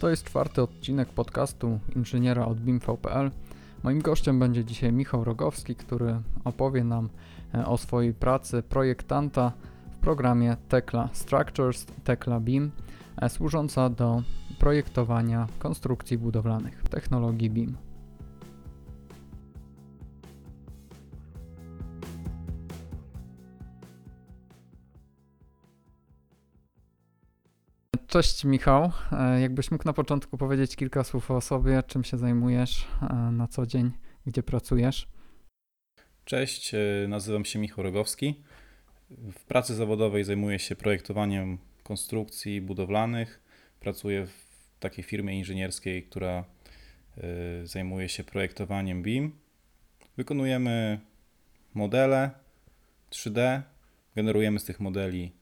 To jest czwarty odcinek podcastu inżyniera od BIM.pl. Moim gościem będzie dzisiaj Michał Rogowski, który opowie nam e, o swojej pracy projektanta w programie Tekla Structures, Tekla BIM, e, służąca do projektowania konstrukcji budowlanych w technologii BIM. Cześć Michał. E, jakbyś mógł na początku powiedzieć kilka słów o sobie, czym się zajmujesz e, na co dzień, gdzie pracujesz? Cześć, e, nazywam się Michał Rogowski. W pracy zawodowej zajmuję się projektowaniem konstrukcji budowlanych. Pracuję w takiej firmie inżynierskiej, która zajmuje się projektowaniem BIM. Wykonujemy modele 3D, generujemy z tych modeli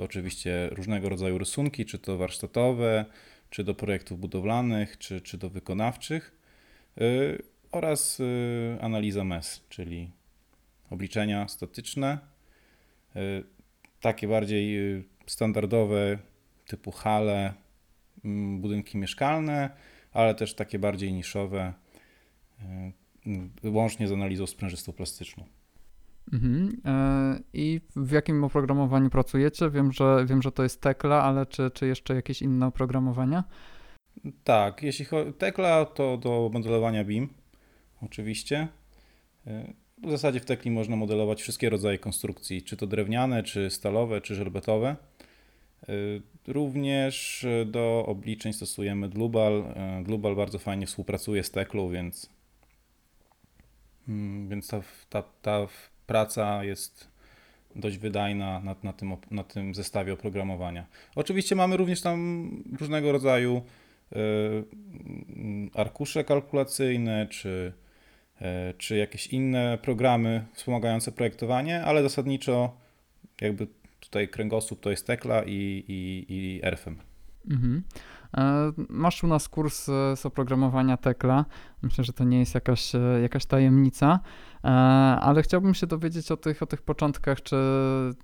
oczywiście różnego rodzaju rysunki, czy to warsztatowe, czy do projektów budowlanych, czy, czy do wykonawczych, yy, oraz yy, analiza MES, czyli obliczenia statyczne, yy, takie bardziej y, standardowe typu hale, mm, budynki mieszkalne, ale też takie bardziej niszowe, y, łącznie z analizą sprężystą plastyczną. Mhm. E, I w jakim oprogramowaniu pracujecie? Wiem, że, wiem, że to jest Tekla, ale czy, czy jeszcze jakieś inne oprogramowania? Tak, jeśli chodzi Tekla, to do modelowania BIM, oczywiście. E, w zasadzie w Tekli można modelować wszystkie rodzaje konstrukcji, czy to drewniane, czy stalowe, czy żelbetowe. E, również do obliczeń stosujemy Global. Global bardzo fajnie współpracuje z Teklą, więc, mm, więc ta, ta, ta praca jest dość wydajna na, na, tym, na tym zestawie oprogramowania. Oczywiście mamy również tam różnego rodzaju y, arkusze kalkulacyjne, czy, y, czy jakieś inne programy wspomagające projektowanie, ale zasadniczo jakby tutaj kręgosłup to jest Tekla i, i, i RFM. Mhm. E, masz u nas kurs e, z oprogramowania Tekla. Myślę, że to nie jest jakaś, e, jakaś tajemnica, ale chciałbym się dowiedzieć o tych, o tych początkach. Czy,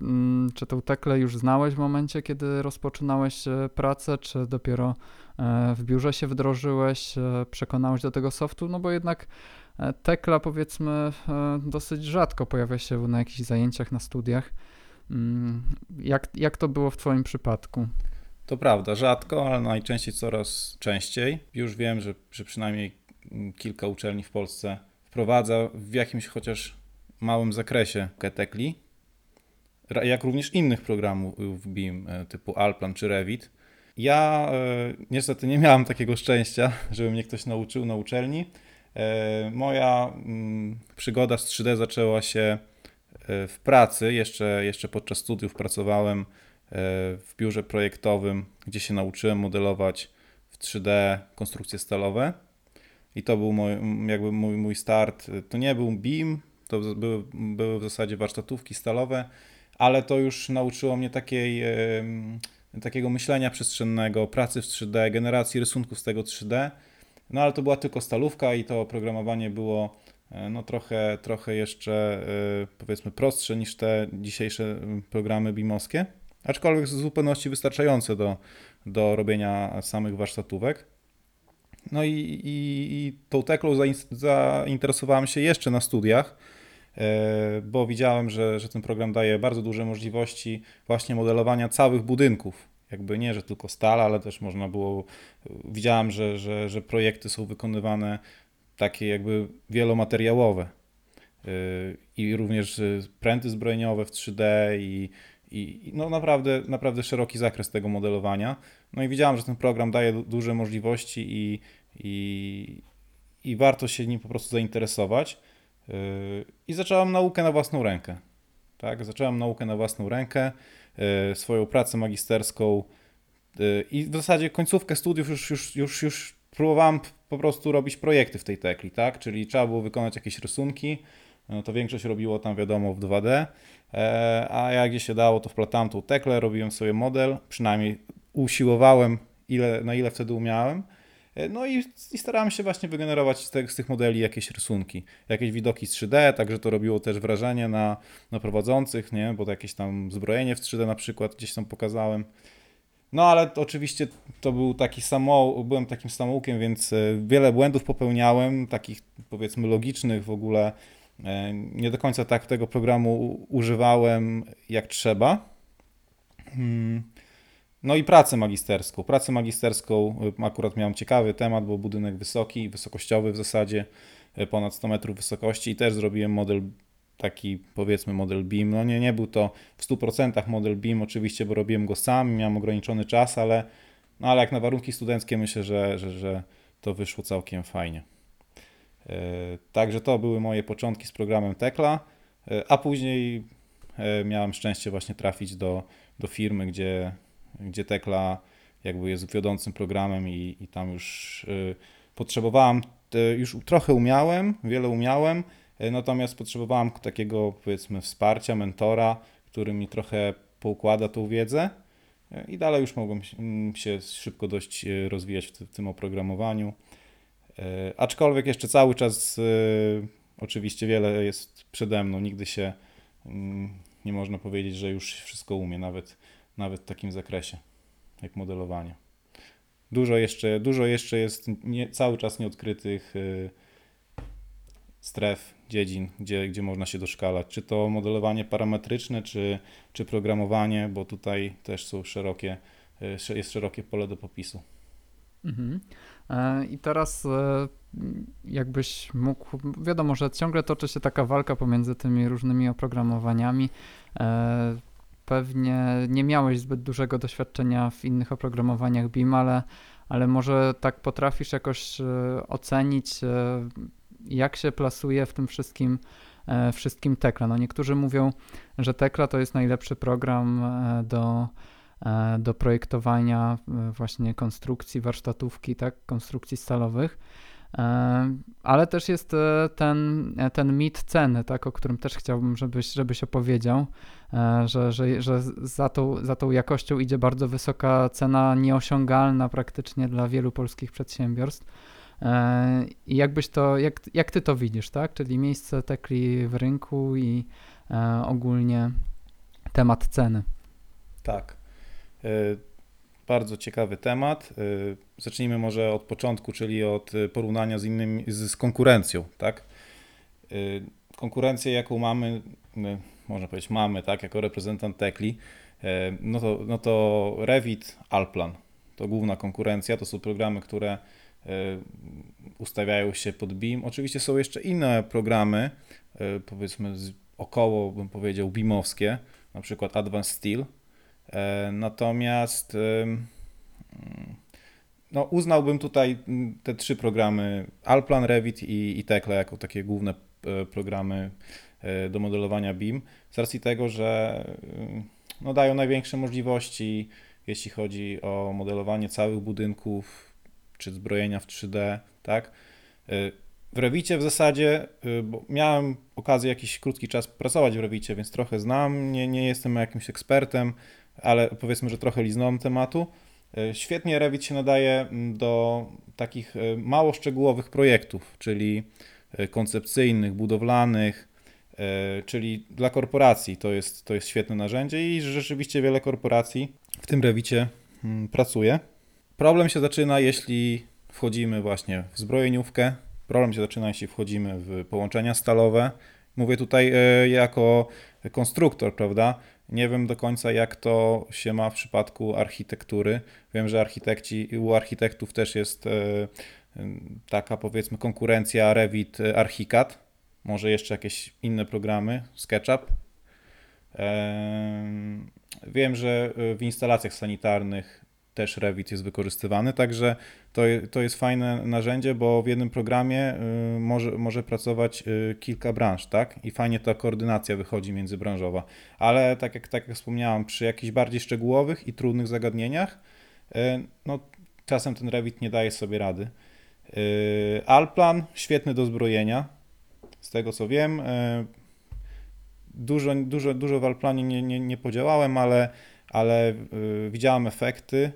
mm, czy tę Teklę już znałeś w momencie, kiedy rozpoczynałeś pracę, czy dopiero w biurze się wdrożyłeś, przekonałeś do tego softu? No bo jednak Tekla powiedzmy dosyć rzadko pojawia się na jakichś zajęciach, na studiach. Mm, jak, jak to było w Twoim przypadku? To prawda, rzadko, ale najczęściej coraz częściej. Już wiem, że, że przynajmniej kilka uczelni w Polsce wprowadza w jakimś chociaż małym zakresie Ketekli, jak również innych programów BIM e, typu Alplan czy Revit. Ja e, niestety nie miałem takiego szczęścia, żeby mnie ktoś nauczył na uczelni. E, moja mm, przygoda z 3D zaczęła się w pracy. Jeszcze, jeszcze podczas studiów pracowałem w biurze projektowym, gdzie się nauczyłem modelować w 3D konstrukcje stalowe. I to był mój, jakby mój, mój start. To nie był BIM, to były, były w zasadzie warsztatówki stalowe, ale to już nauczyło mnie takiej, takiego myślenia przestrzennego, pracy w 3D, generacji rysunków z tego 3D. No ale to była tylko stalówka i to oprogramowanie było e, no trochę, trochę jeszcze e, powiedzmy prostsze niż te dzisiejsze programy BIMowskie aczkolwiek w zupełności wystarczające do, do robienia samych warsztatówek. No i, i, i tą teklą zainteresowałem się jeszcze na studiach, e, bo widziałem, że, że ten program daje bardzo duże możliwości właśnie modelowania całych budynków. Jakby nie, że tylko stal, ale też można było. Widziałem, że, że, że projekty są wykonywane takie jakby wielomateriałowe. E, I również pręty zbrojeniowe w 3D i, i no naprawdę, naprawdę szeroki zakres tego modelowania. No i widziałem, że ten program daje duże możliwości i, i, i warto się nim po prostu zainteresować. Yy, I zacząłem naukę na własną rękę. Tak, zacząłem naukę na własną rękę, yy, swoją pracę magisterską yy, i w zasadzie końcówkę studiów już, już, już, już próbowałem po prostu robić projekty w tej tekli, tak? Czyli trzeba było wykonać jakieś rysunki, to większość robiło tam wiadomo w 2D, e, a jak gdzie się dało, to wplatałem tą teklę, robiłem sobie model, przynajmniej usiłowałem, ile, na ile wtedy umiałem. E, no i, i starałem się właśnie wygenerować z, te, z, tych modeli jakieś rysunki, jakieś widoki z 3D, także to robiło też wrażenie na, na prowadzących, nie? bo to jakieś tam zbrojenie w 3D na przykład gdzieś tam pokazałem. No ale to oczywiście to był taki samo, byłem takim samoukiem, więc e, wiele błędów popełniałem, takich powiedzmy logicznych w ogóle. E, Nie do końca tak tego programu używałem jak trzeba. Hmm. No i pracę magisterską. Pracę magisterską y, akurat miałem ciekawy temat, bo budynek wysoki, wysokościowy w zasadzie, y, ponad 100 metrów wysokości i też zrobiłem model taki powiedzmy model BIM. No nie, nie był to w 100% model BIM oczywiście, bo robiłem go sam, miałem ograniczony czas, ale, no ale jak na warunki studenckie myślę, że, że, że to wyszło całkiem fajnie. Y, Także to były moje początki z programem Tekla, y, a później y, miałem szczęście właśnie trafić do, do firmy, gdzie, gdzie Tekla jakby jest wiodącym programem i, i tam już potrzebowałem, już trochę umiałem, wiele umiałem, natomiast potrzebowałem takiego powiedzmy wsparcia, mentora, który mi trochę poukłada tą wiedzę i dalej już mogłem się- szybko dość rozwijać w tym oprogramowaniu. Y, Aczkolwiek jeszcze cały czas y, oczywiście wiele jest przede mną, nigdy się mm, nie można powiedzieć, że już wszystko umie, nawet, nawet w takim zakresie jak modelowanie. Dużo jeszcze, dużo jeszcze jest nie, cały czas nieodkrytych y, stref, dziedzin, gdzie, gdzie można się doszkalać. Czy to modelowanie parametryczne, czy, czy programowanie, bo tutaj też są szerokie, sze- jest szerokie pole do popisu. Mhm. E, I teraz e, jakbyś mógł, wiadomo, że ciągle toczy się taka walka pomiędzy tymi różnymi oprogramowaniami. E, Pewnie nie miałeś zbyt dużego doświadczenia w innych oprogramowaniach BIM, ale, ale może tak potrafisz jakoś ocenić, jak się plasuje w tym wszystkim, wszystkim Tekla. No niektórzy mówią, że Tekla to jest najlepszy program do do projektowania e, właśnie konstrukcji, warsztatówki, tak, konstrukcji stalowych. E, Ale też jest e, ten, e, ten mit ceny, tak, o którym też chciałbym, żebyś, żebyś opowiedział, e, że, że, że za, tą, za tą jakością idzie bardzo wysoka cena, nieosiągalna praktycznie dla wielu polskich przedsiębiorstw. E, I jakbyś to, jak, jak ty to widzisz, tak? Czyli miejsce tekli w rynku i e, ogólnie temat ceny. Tak. Y, Bardzo ciekawy temat. Y, Zacznijmy może od początku, czyli od y, porównania z innymi, z, konkurencją, tak? Konkurencję, jaką mamy, my, można powiedzieć mamy, tak, jako reprezentant Tekli, no to, no to Revit, Alplan. To główna konkurencja, to są programy, które ustawiają się pod BIM. Oczywiście są jeszcze inne programy, powiedzmy około, bym powiedział, BIMowskie, na przykład Advanced Steel, E, Natomiast ym, mm, no, uznałbym tutaj te trzy programy Alplan, Revit i, i Tekla jako takie główne e, programy e, do modelowania BIM z racji tego, że no, dają największe możliwości, jeśli chodzi o modelowanie całych budynków czy zbrojenia w 3D, tak? E, W Revicie w zasadzie, bo miałem okazję jakiś krótki czas pracować w Revicie, więc trochę znam, nie, nie jestem jakimś ekspertem, ale powiedzmy, że trochę liznąłem tematu. E, Świetnie Revit się nadaje do takich e, mało szczegółowych projektów, czyli e, koncepcyjnych, budowlanych, czyli dla korporacji to jest, to jest świetne narzędzie i rzeczywiście wiele korporacji w tym Revicie pracuje. Problem się zaczyna, jeśli wchodzimy właśnie w zbrojeniówkę, problem się zaczyna, jeśli wchodzimy w połączenia stalowe. Mówię tutaj jako konstruktor, prawda? Nie wiem do końca, jak to się ma w przypadku architektury. Wiem, że architekci, u architektów też jest e, taka powiedzmy konkurencja Revit, e, Archicad, może jeszcze jakieś inne programy, SketchUp. Em, Wiem, że e, w instalacjach sanitarnych też Revit jest wykorzystywany, także to, to jest fajne narzędzie, bo w jednym programie y, może, może pracować y, kilka branż, tak? I fajnie ta koordynacja wychodzi międzybranżowa. Ale tak jak, tak jak wspomniałem, przy jakichś bardziej szczegółowych i trudnych zagadnieniach, y, no czasem ten Revit nie daje sobie rady. Alplan świetny do zbrojenia, z tego co wiem. Dużo, dużo, dużo w Alplanie nie, nie, nie podziałałem, ale, ale widziałem efekty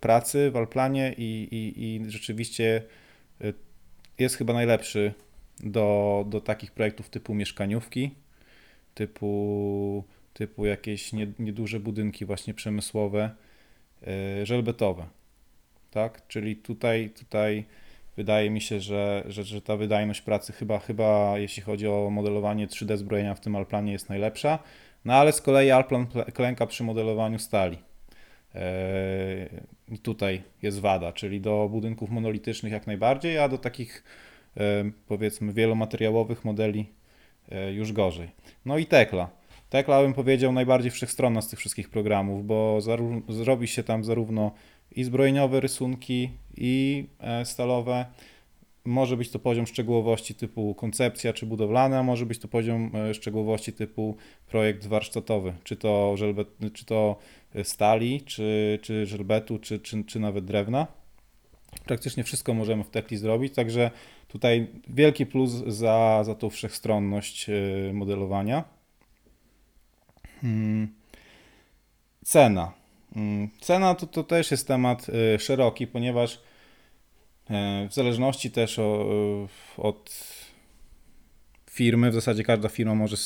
pracy w Alplanie i, i, i rzeczywiście y, jest chyba najlepszy do, do takich projektów typu mieszkaniówki, typu typu jakieś nie- nieduże budynki właśnie przemysłowe, e, żelbetowe. Tak? Czyli tutaj, tutaj wydaje mi się, że, że, że ta wydajność pracy chyba, chyba jeśli chodzi o modelowanie 3D zbrojenia w tym Alplanie jest najlepsza. No ale z kolei Alplan klęka przy modelowaniu stali. Eee, tutaj jest wada, czyli do budynków monolitycznych jak najbardziej, a do takich e, powiedzmy wielomateriałowych modeli e, już gorzej. No i Tekla. Tekla bym powiedział najbardziej wszechstronna z tych wszystkich programów, bo zrobi się tam zarówno i zbrojeniowe rysunki, i e, stalowe. Może być to poziom szczegółowości typu koncepcja czy budowlana, a może być to poziom e, szczegółowości typu projekt warsztatowy, czy to, żelbet, czy to stali, czy, czy żelbetu, czy, czy, czy nawet drewna. Praktycznie wszystko możemy w Tekli zrobić, także tutaj wielki plus za, za tą wszechstronność e, modelowania. Hmm. Cena. Mm, Cena to, to też jest temat e, szeroki, ponieważ e, w zależności też o, e, od firmy, w zasadzie każda firma może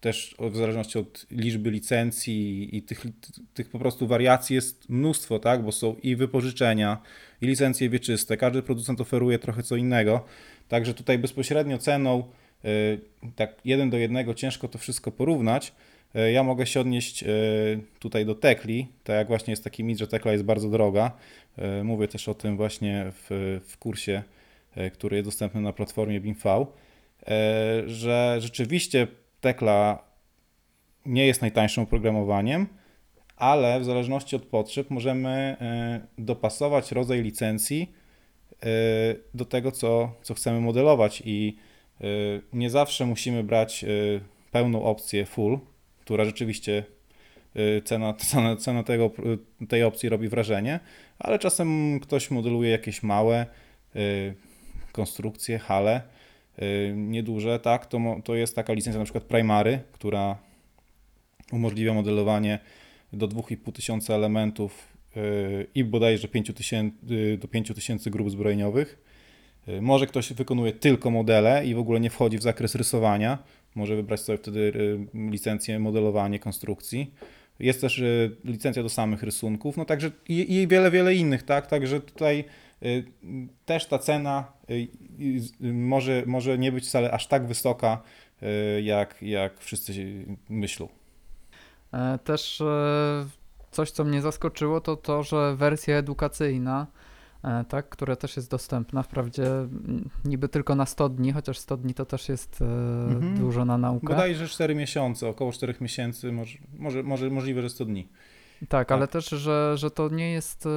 też w zależności od liczby licencji i tych, tych po prostu wariacji jest mnóstwo, tak? Bo są i wypożyczenia, i licencje wieczyste. Każdy producent oferuje trochę co innego. Także tutaj bezpośrednio ceną, y, tak jeden do jednego, ciężko to wszystko porównać. Ja mogę się odnieść tutaj do Tekli, tak jak właśnie jest taki mit, że Tekla jest bardzo droga. Y, Mówię też o tym właśnie w, w kursie, y, który jest dostępny na platformie BIMV, y, że rzeczywiście Tekla nie jest najtańszym oprogramowaniem, ale w zależności od potrzeb możemy e, dopasować rodzaj licencji e, do tego, co, co chcemy modelować i e, nie zawsze musimy brać e, pełną opcję full, która rzeczywiście e, cena, cena, cena tego, tej opcji robi wrażenie, ale czasem ktoś modeluje jakieś małe e, konstrukcje, hale, nieduże, tak, to, to jest taka licencja na przykład Primary, która umożliwia modelowanie do 2,5 tysiąca elementów i bodajże 5 tysięcy, yy, do 5 tysięcy grup zbrojeniowych. Może ktoś wykonuje tylko modele i w ogóle nie wchodzi w zakres rysowania. Może wybrać sobie wtedy licencję modelowanie konstrukcji. Jest też yy, licencja do samych rysunków, no także i, i wiele, wiele innych, tak? Także tutaj yy, też ta cena yy, może, może nie być wcale aż tak wysoka, jak, jak wszyscy myślą. E, Też e, coś, co mnie zaskoczyło, to to, że wersja edukacyjna, tak, która też jest dostępna, wprawdzie niby tylko na 100 dni, chociaż 100 dni to też jest e, Mhm. dużo na naukę. Bodajże 4 miesiące, około 4 miesięcy, może, może, może możliwe, że 100 dni. Tak, ale Tak. też, że, że to nie jest, e,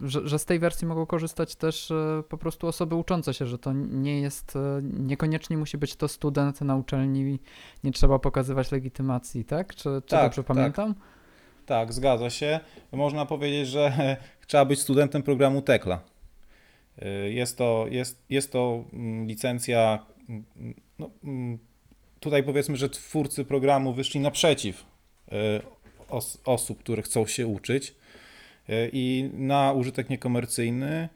że, że z tej wersji mogą korzystać też e, po prostu osoby uczące się, że to nie jest, e, niekoniecznie musi być to student na uczelni, nie trzeba pokazywać legitymacji, tak? Czy, czy Tak, dobrze tak. pamiętam? Tak, zgadza się. Można powiedzieć, że trzeba być studentem programu Tekla. Y, Jest to, jest, jest to mm, licencja. mm, No, mm, tutaj powiedzmy, że twórcy programu wyszli naprzeciw y, os, osób, które chcą się uczyć. Y, I na użytek niekomercyjny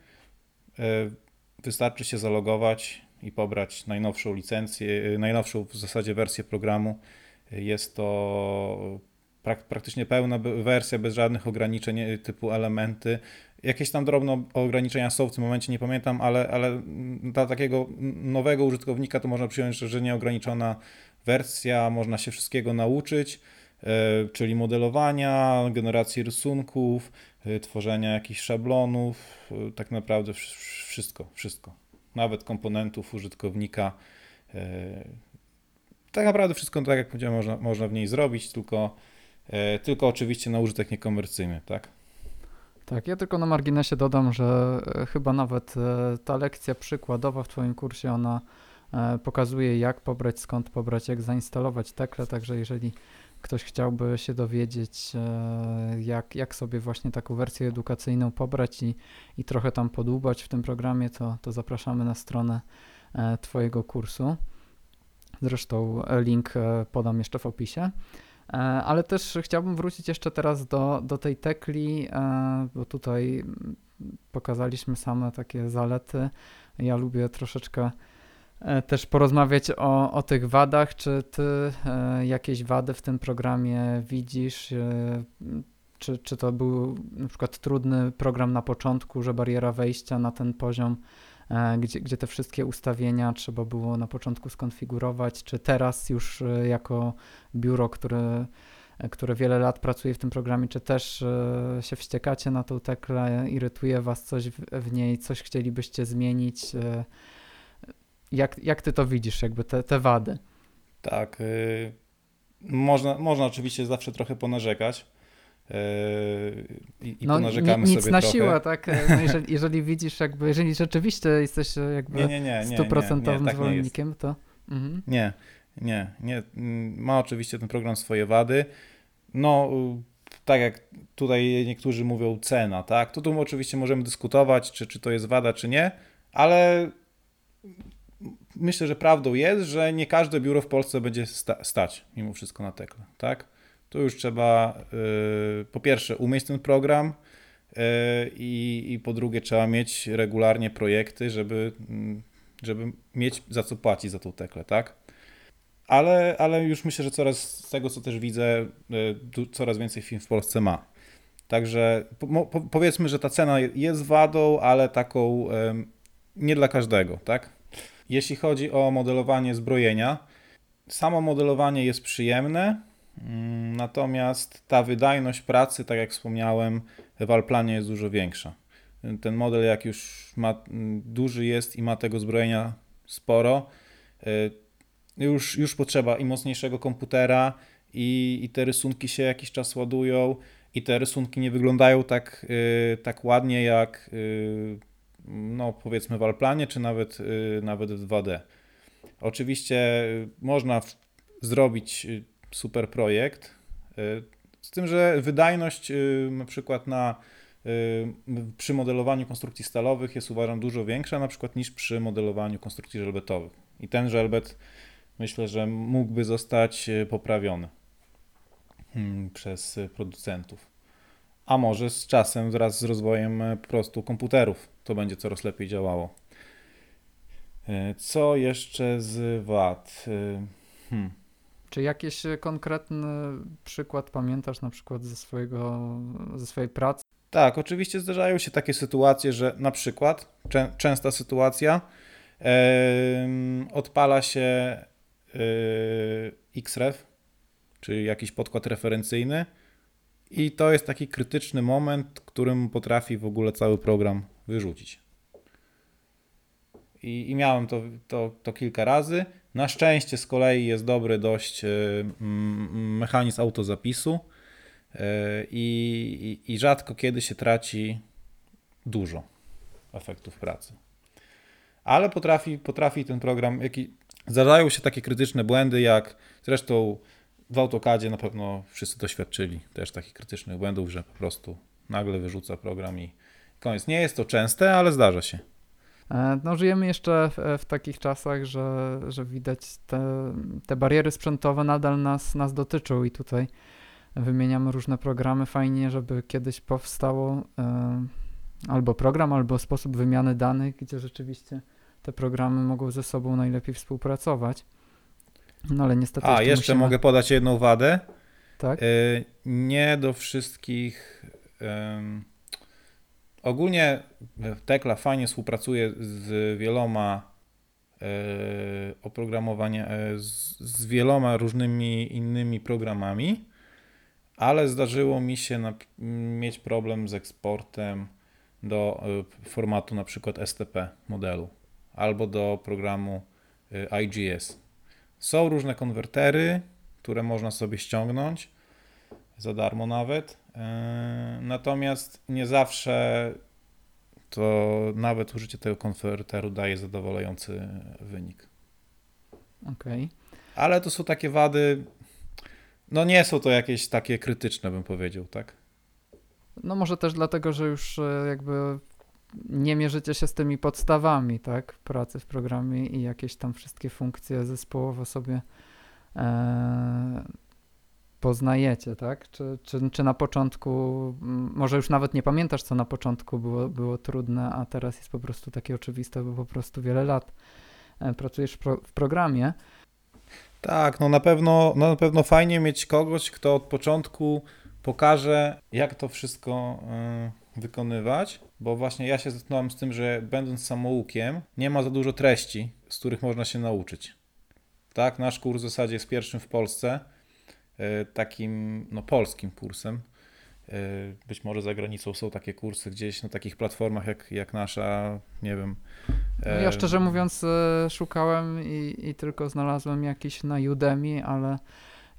wystarczy się zalogować i pobrać najnowszą licencję, najnowszą w zasadzie wersję programu. Jest to prak, praktycznie pełna wersja bez żadnych ograniczeń e, typu elementy. Jakieś tam drobne ograniczenia są w tym momencie, nie pamiętam, ale, ale dla takiego nowego użytkownika to można przyjąć, że- nieograniczona wersja, można się wszystkiego nauczyć, e, czyli modelowania, generacji rysunków, e, tworzenia jakichś szablonów, tak naprawdę wsz- wszystko, wszystko. Nawet komponentów użytkownika. Tak naprawdę wszystko, tak jak powiedziałem, można, można w niej zrobić, tylko Tylko oczywiście na użytek niekomercyjny, tak? Tak, ja tylko na marginesie dodam, że e, chyba nawet e, ta lekcja przykładowa w Twoim kursie, ona e, pokazuje jak pobrać, skąd pobrać, jak zainstalować Tekle, także jeżeli ktoś chciałby się dowiedzieć, e, jak, jak sobie właśnie taką wersję edukacyjną pobrać i, i trochę tam podłubać w tym programie, to, to zapraszamy na stronę e, Twojego kursu. Zresztą e, link e, podam jeszcze w opisie. E, Ale też chciałbym wrócić jeszcze teraz do, do tej tekli, e, bo tutaj pokazaliśmy same takie zalety. Ja lubię troszeczkę e, też porozmawiać o, o tych wadach. Czy ty jakieś wady w tym programie widzisz? Czy, czy to był na przykład trudny program na początku, że bariera wejścia na ten poziom, gdzie, gdzie te wszystkie ustawienia trzeba było na początku skonfigurować? Czy teraz już e, jako biuro, które e, które wiele lat pracuje w tym programie, czy też e, się wściekacie na tą teklę, irytuje was coś w, niej, coś chcielibyście zmienić? E, jak, jak ty to widzisz, jakby te, te wady? Tak. y, można, można oczywiście zawsze trochę ponarzekać. Y, I, i No, ponarzekamy ni- nic sobie na trochę. siłę, tak? No jeżeli, jeżeli widzisz, jakby, jeżeli rzeczywiście jesteś e, jakby Nie, nie, nie, nie, stuprocentowym tak zwolennikiem, to... Mhm. Nie, nie, nie. Mm, Ma oczywiście ten program swoje wady. No, tak jak tutaj niektórzy mówią, cena, tak? To tu oczywiście możemy dyskutować, czy, czy to jest wada, czy nie, ale myślę, że prawdą jest, że nie każde biuro w Polsce będzie sta- stać mimo wszystko na tekle, tak? Tu już trzeba y, po pierwsze umieć ten program y, i, i po drugie trzeba mieć regularnie projekty, żeby, mm, żeby mieć za co płacić za tą teklę, tak? Ale, ale już myślę, że coraz z tego, co też widzę, y, coraz więcej firm w Polsce ma. Także po, po, powiedzmy, że ta cena jest wadą, ale taką nie dla każdego, tak? Jeśli chodzi o modelowanie zbrojenia, samo modelowanie jest przyjemne, natomiast ta wydajność pracy, tak jak wspomniałem, w Alplanie jest dużo większa. Ten model, jak już ma, mm, duży jest i ma tego zbrojenia sporo, y, już, już potrzeba i mocniejszego komputera, i, i te rysunki się jakiś czas ładują, i te rysunki nie wyglądają tak, y, tak ładnie jak y, no powiedzmy w Alplanie, czy nawet, nawet w 2D. Oczywiście można zrobić super projekt, y, z tym, że wydajność y, na przykład na, y, przy modelowaniu konstrukcji stalowych jest uważam dużo większa na przykład niż przy modelowaniu konstrukcji żelbetowych. I ten żelbet myślę, że mógłby zostać poprawiony mm, przez producentów. A może z czasem, wraz z rozwojem e, po prostu komputerów, to będzie coraz lepiej działało. E, Co jeszcze z wad? E, Hmm. Czy jakiś e, konkretny przykład pamiętasz na przykład ze swojego, ze swojej pracy? Tak, oczywiście zdarzają się takie sytuacje, że na przykład, czę, częsta sytuacja, em, odpala się e, Xref, czyli jakiś podkład referencyjny i to jest taki krytyczny moment, którym potrafi w ogóle cały program wyrzucić. I, i miałem to, to, to kilka razy. Na szczęście z kolei jest dobry dość mm, mechanizm autozapisu e, i, i, i rzadko kiedy się traci dużo efektów pracy. Ale potrafi, potrafi ten program, jaki, zdarzają się takie krytyczne błędy, jak zresztą w AutoCADzie na pewno wszyscy doświadczyli też takich krytycznych błędów, że po prostu nagle wyrzuca program i koniec. Nie jest to częste, ale zdarza się. E, No, żyjemy jeszcze w, w takich czasach, że, że widać te, te bariery sprzętowe nadal nas, nas dotyczą i tutaj wymieniamy różne programy. Fajnie, żeby kiedyś powstało e, albo program, albo sposób wymiany danych, gdzie rzeczywiście te programy mogą ze sobą najlepiej współpracować. No ale niestety. A, jeszcze musimy, mogę podać jedną wadę. Tak? Y, Nie do wszystkich. Ogólnie Tekla fajnie współpracuje z wieloma e, oprogramowania, e, z, wieloma różnymi innymi programami, ale zdarzyło mi się na, mieć problem z eksportem do e, formatu na przykład STP modelu albo do programu e, IGS. Są różne konwertery, które można sobie ściągnąć za darmo nawet. E, Natomiast nie zawsze to nawet użycie tego konwerteru daje zadowalający wynik. Okej. Ale to są takie wady, no nie są to jakieś takie krytyczne, bym powiedział, tak? No może też dlatego, że już e, jakby nie mierzycie się z tymi podstawami, tak, pracy w programie i jakieś tam wszystkie funkcje zespołowe sobie e, poznajecie, tak? Czy, czy, czy na początku, może już nawet nie pamiętasz, co na początku było, było trudne, a teraz jest po prostu takie oczywiste, bo po prostu wiele lat e, pracujesz w, pro, w programie. Tak, no na pewno, no na pewno fajnie mieć kogoś, kto od początku pokaże, jak to wszystko y, wykonywać, bo właśnie ja się zetknąłem z tym, że będąc samoukiem, nie ma za dużo treści, z których można się nauczyć. Tak, nasz kurs w zasadzie jest pierwszym w Polsce, takim no, polskim kursem. Y, Być może za granicą są takie kursy gdzieś na takich platformach jak, jak nasza, nie wiem. No Ja e, szczerze mówiąc e, szukałem i, i tylko znalazłem jakiś na Udemy, ale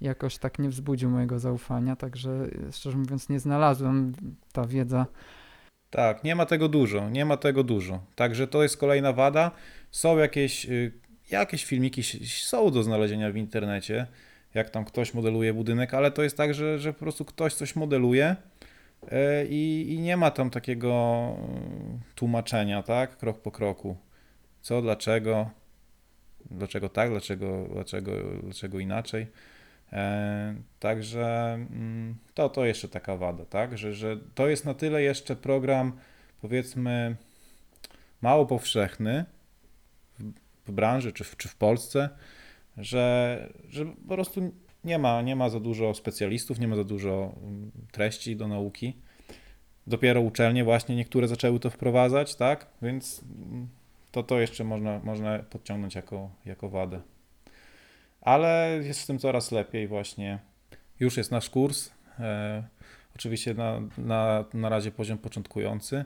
jakoś tak nie wzbudził mojego zaufania, także e, szczerze mówiąc nie znalazłem ta wiedza. Tak, nie ma tego dużo, nie ma tego dużo. Także to jest kolejna wada. Są jakieś, y, jakieś filmiki, są do znalezienia w internecie, jak tam ktoś modeluje budynek, ale to jest tak, że, że po prostu ktoś coś modeluje y, i, i nie ma tam takiego y, tłumaczenia, tak, krok po kroku. Co, dlaczego, dlaczego tak, dlaczego, dlaczego, dlaczego inaczej. E, Także mm, to, to jeszcze taka wada, tak? Że, że to jest na tyle jeszcze program, powiedzmy, mało powszechny w branży czy w, czy w Polsce, że, że po prostu nie ma, nie ma za dużo specjalistów, nie ma za dużo mm, treści do nauki. Dopiero uczelnie właśnie niektóre zaczęły to wprowadzać, tak? Więc mm, to, to jeszcze można, można podciągnąć jako, jako wadę. Ale jest z tym coraz lepiej właśnie. Już jest nasz kurs. E, oczywiście na, na, na razie poziom początkujący.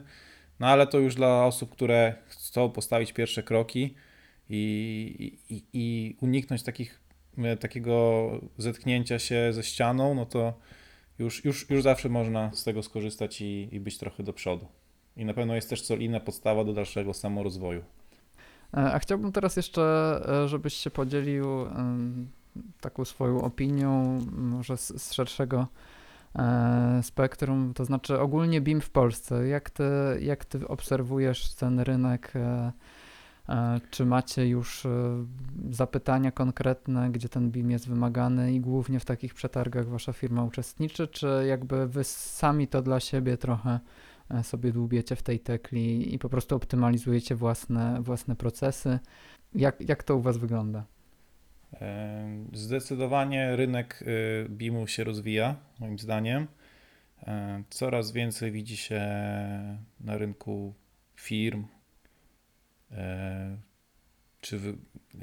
No ale to już dla osób, które chcą postawić pierwsze kroki i, i, i uniknąć takich, e, takiego zetknięcia się ze ścianą, no to już, już, już zawsze można z tego skorzystać i, i być trochę do przodu. I na pewno jest też solidna podstawa do dalszego samorozwoju. E, A chciałbym teraz jeszcze, e, żebyś się podzielił taką swoją opinią, może z, z szerszego spektrum, to znaczy ogólnie BIM w Polsce. Jak ty, jak ty obserwujesz ten rynek? E, Czy macie już e, zapytania konkretne, gdzie ten BIM jest wymagany i głównie w takich przetargach wasza firma uczestniczy, czy jakby wy sami to dla siebie trochę e, sobie dłubiecie w tej tekli i po prostu optymalizujecie własne, własne procesy? Jak, jak to u was wygląda? Zdecydowanie rynek y, BIM-u się rozwija, moim zdaniem. Coraz więcej widzi się na rynku firm, czy, wy,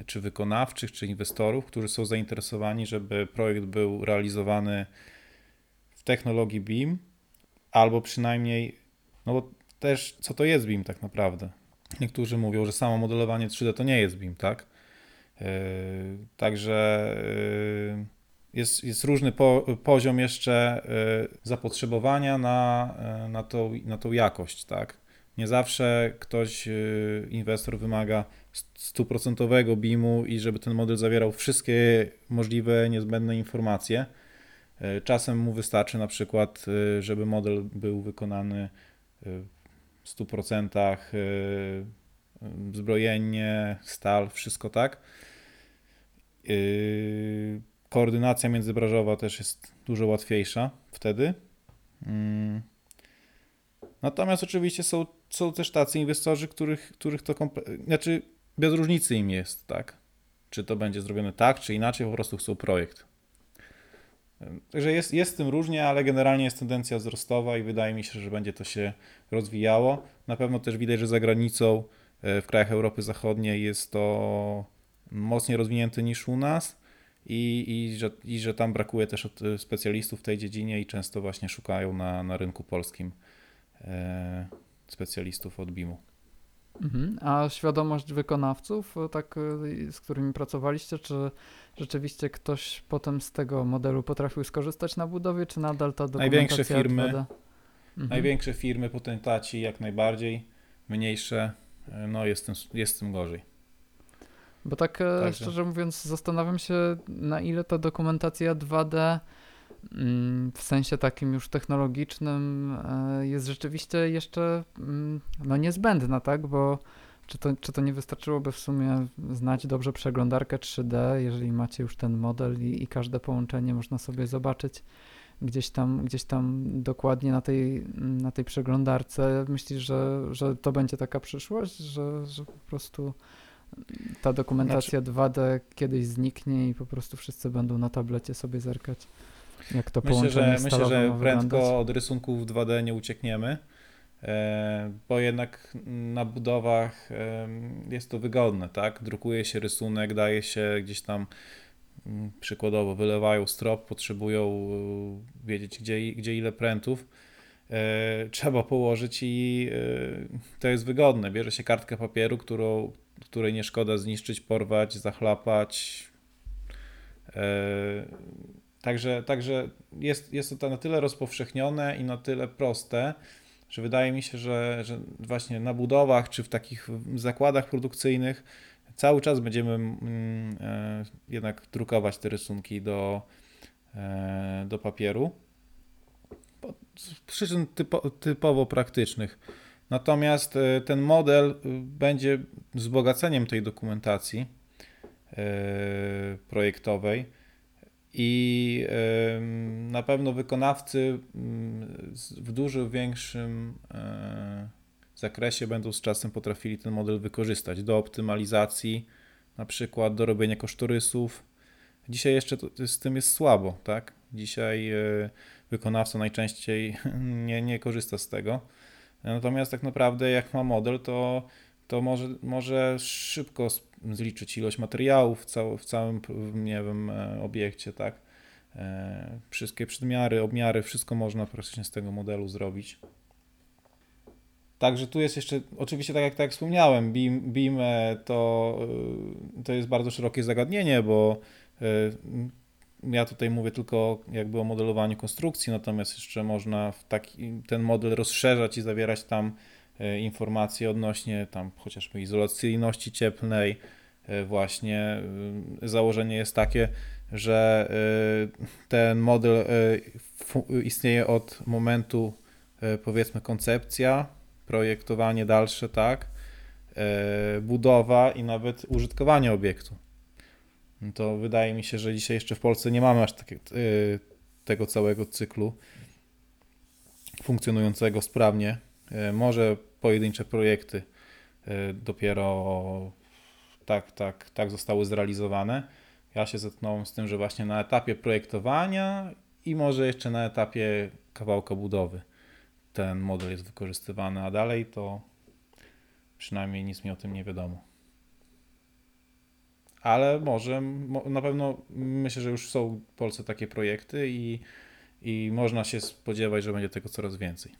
czy wykonawczych, czy inwestorów, którzy są zainteresowani, żeby projekt był realizowany w technologii BIM, albo przynajmniej, no bo też co to jest BIM tak naprawdę? Niektórzy mówią, że samo modelowanie 3D to nie jest BIM, tak? Yy, Także yy, jest, jest różny po, poziom jeszcze yy, zapotrzebowania na, na, tą, na tą jakość, tak? Nie zawsze ktoś, yy, inwestor wymaga stuprocentowego BIM-u i żeby ten model zawierał wszystkie możliwe niezbędne informacje. Yy, Czasem mu wystarczy na przykład, yy, żeby model był wykonany w 100% yy, zbrojenie, stal, wszystko tak. Koordynacja międzybranżowa też jest dużo łatwiejsza wtedy. Mm. Natomiast oczywiście są, są też tacy inwestorzy, których, których to komple- znaczy bez różnicy im jest, tak. Czy to będzie zrobione tak, czy inaczej, po prostu chcą projekt. Także jest, jest z tym różnie, ale generalnie jest tendencja wzrostowa i wydaje mi się, że będzie to się rozwijało. Na pewno też widać, że za granicą, yy, w krajach Europy Zachodniej jest to mocniej rozwinięty niż u nas i, i, że, i że tam brakuje też y, specjalistów w tej dziedzinie i często właśnie szukają na, na rynku polskim e, specjalistów od BIM-u. Mhm. A świadomość wykonawców, e, tak, e, z którymi pracowaliście, czy rzeczywiście ktoś potem z tego modelu potrafił skorzystać na budowie, czy nadal ta dokumentacja Największe firmy, 2D? Mhm. Największe firmy, potentaci jak najbardziej, mniejsze, e, no jest, tym, jest tym gorzej. Bo tak Także. szczerze mówiąc, zastanawiam się, na ile ta dokumentacja 2D mm, w sensie takim już technologicznym e, jest rzeczywiście jeszcze mm, no niezbędna, tak? Bo czy to, czy to nie wystarczyłoby w sumie znać dobrze przeglądarkę 3D, jeżeli macie już ten model i, i każde połączenie można sobie zobaczyć gdzieś tam, gdzieś tam dokładnie na tej, na tej przeglądarce. Myślisz, że, że to będzie taka przyszłość, że, że po prostu ta dokumentacja 2D kiedyś zniknie i po prostu wszyscy będą na tablecie sobie zerkać, jak to Myślę, że, myślę, że prędko od rysunków 2D nie uciekniemy, e, bo jednak na budowach jest to wygodne, tak? Drukuje się rysunek, daje się gdzieś tam mm, przykładowo wylewają strop, potrzebują e, wiedzieć gdzie, gdzie ile prętów. E, trzeba położyć i to jest wygodne. Bierze się kartkę papieru, którą, której nie szkoda zniszczyć, porwać, zachlapać. Także, także jest, jest to na tyle rozpowszechnione i na tyle proste, że wydaje mi się, że, że właśnie na budowach czy w takich zakładach produkcyjnych cały czas będziemy mm, e, jednak drukować te rysunki do, e, do papieru. Z przyczyn typo, typowo praktycznych. Natomiast e, ten model będzie wzbogaceniem tej dokumentacji projektowej. I na pewno wykonawcy mm, w dużo większym e, zakresie będą z czasem potrafili ten model wykorzystać do optymalizacji, na przykład do robienia kosztorysów. Dzisiaj jeszcze to, z tym jest słabo, tak? Dzisiaj e, wykonawca najczęściej nie, nie korzysta z tego. Natomiast tak naprawdę jak ma model, to, to może, może szybko zliczyć ilość materiałów w, cał, w całym, nie wiem, e, obiekcie, tak? E, Wszystkie przedmiary, obmiary, wszystko można praktycznie z tego modelu zrobić. Także tu jest jeszcze, oczywiście tak jak, tak jak wspomniałem, BIM, BIM e, to, to jest bardzo szerokie zagadnienie, bo ja tutaj mówię tylko jakby o modelowaniu konstrukcji, natomiast jeszcze można w taki, ten model rozszerzać i zawierać tam informacje odnośnie tam chociażby izolacyjności cieplnej. E, Właśnie e, założenie jest takie, że e, ten model e, istnieje od momentu e, powiedzmy koncepcja, projektowanie dalsze, tak, e, budowa i nawet użytkowanie obiektu. To wydaje mi się, że dzisiaj jeszcze w Polsce nie mamy aż takie, e, tego całego cyklu funkcjonującego sprawnie. E, Może pojedyncze projekty e, dopiero tak, tak, tak zostały zrealizowane. Ja się zetknąłem z tym, że właśnie na etapie projektowania i może jeszcze na etapie kawałka budowy ten model jest wykorzystywany, a dalej to przynajmniej nic mi o tym nie wiadomo. Ale może, mo- na pewno myślę, że już są w Polsce takie projekty i, i można się spodziewać, że będzie tego coraz więcej.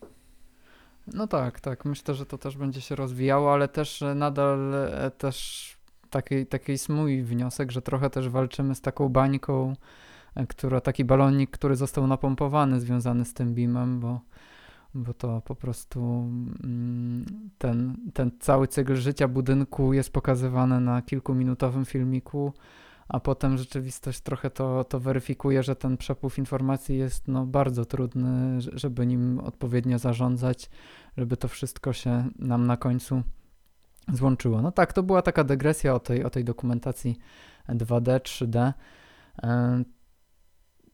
No tak, tak. Myślę, że to też będzie się rozwijało, ale też e, nadal e, też taki, taki jest mój wniosek, że trochę też walczymy z taką bańką, e, która, taki balonik, który został napompowany, związany z tym BIM-em, bo, bo to po prostu mm, ten, ten cały cykl życia budynku jest pokazywany na kilkuminutowym filmiku, a potem rzeczywistość trochę to, to weryfikuje, że ten przepływ informacji jest no, bardzo trudny, żeby nim odpowiednio zarządzać żeby to wszystko się nam na końcu złączyło. No tak, to była taka dygresja o tej, o tej dokumentacji 2D, 3D. E,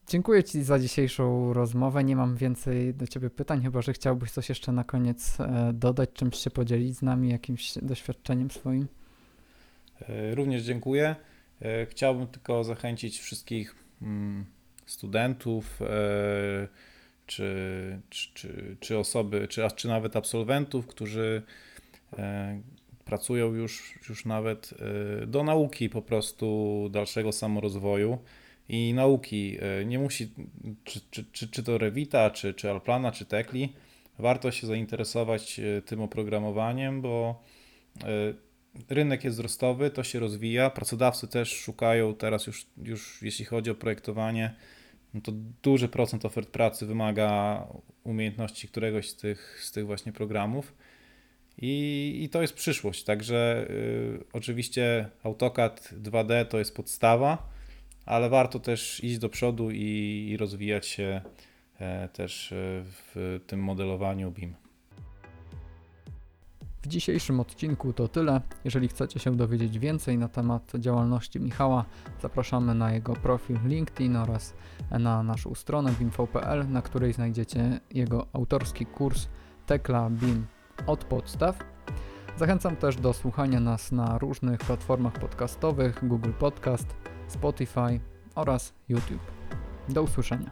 Dziękuję Ci za dzisiejszą rozmowę. Nie mam więcej do Ciebie pytań, chyba że chciałbyś coś jeszcze na koniec e, dodać, czymś się podzielić z nami, jakimś doświadczeniem swoim. E, Również dziękuję. E, Chciałbym tylko zachęcić wszystkich mm, studentów, e, czy, czy, czy, czy osoby, czy, czy nawet absolwentów, którzy e, pracują już, już nawet do nauki po prostu dalszego samorozwoju i nauki. Nie musi, czy, czy, czy, czy to Revita, czy, czy Alplana, czy Tekli, warto się zainteresować tym oprogramowaniem, bo rynek jest wzrostowy, to się rozwija. Pracodawcy też szukają teraz już, już jeśli chodzi o projektowanie, no to duży procent ofert pracy wymaga umiejętności któregoś z tych, z tych właśnie programów. I, I to jest przyszłość. Także y, oczywiście AutoCAD 2D to jest podstawa, ale warto też iść do przodu i, i rozwijać się e, też e, w tym modelowaniu BIM. W dzisiejszym odcinku to tyle. Jeżeli chcecie się dowiedzieć więcej na temat działalności Michała, zapraszamy na jego profil LinkedIn oraz na naszą stronę bimv.pl, na której znajdziecie jego autorski kurs Tekla BIM od podstaw. Zachęcam też do słuchania nas na różnych platformach podcastowych Google Podcast, Spotify oraz YouTube. Do usłyszenia.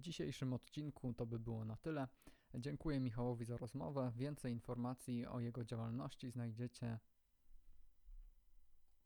W dzisiejszym odcinku to by było na tyle. Dziękuję Michałowi za rozmowę. Więcej informacji o jego działalności znajdziecie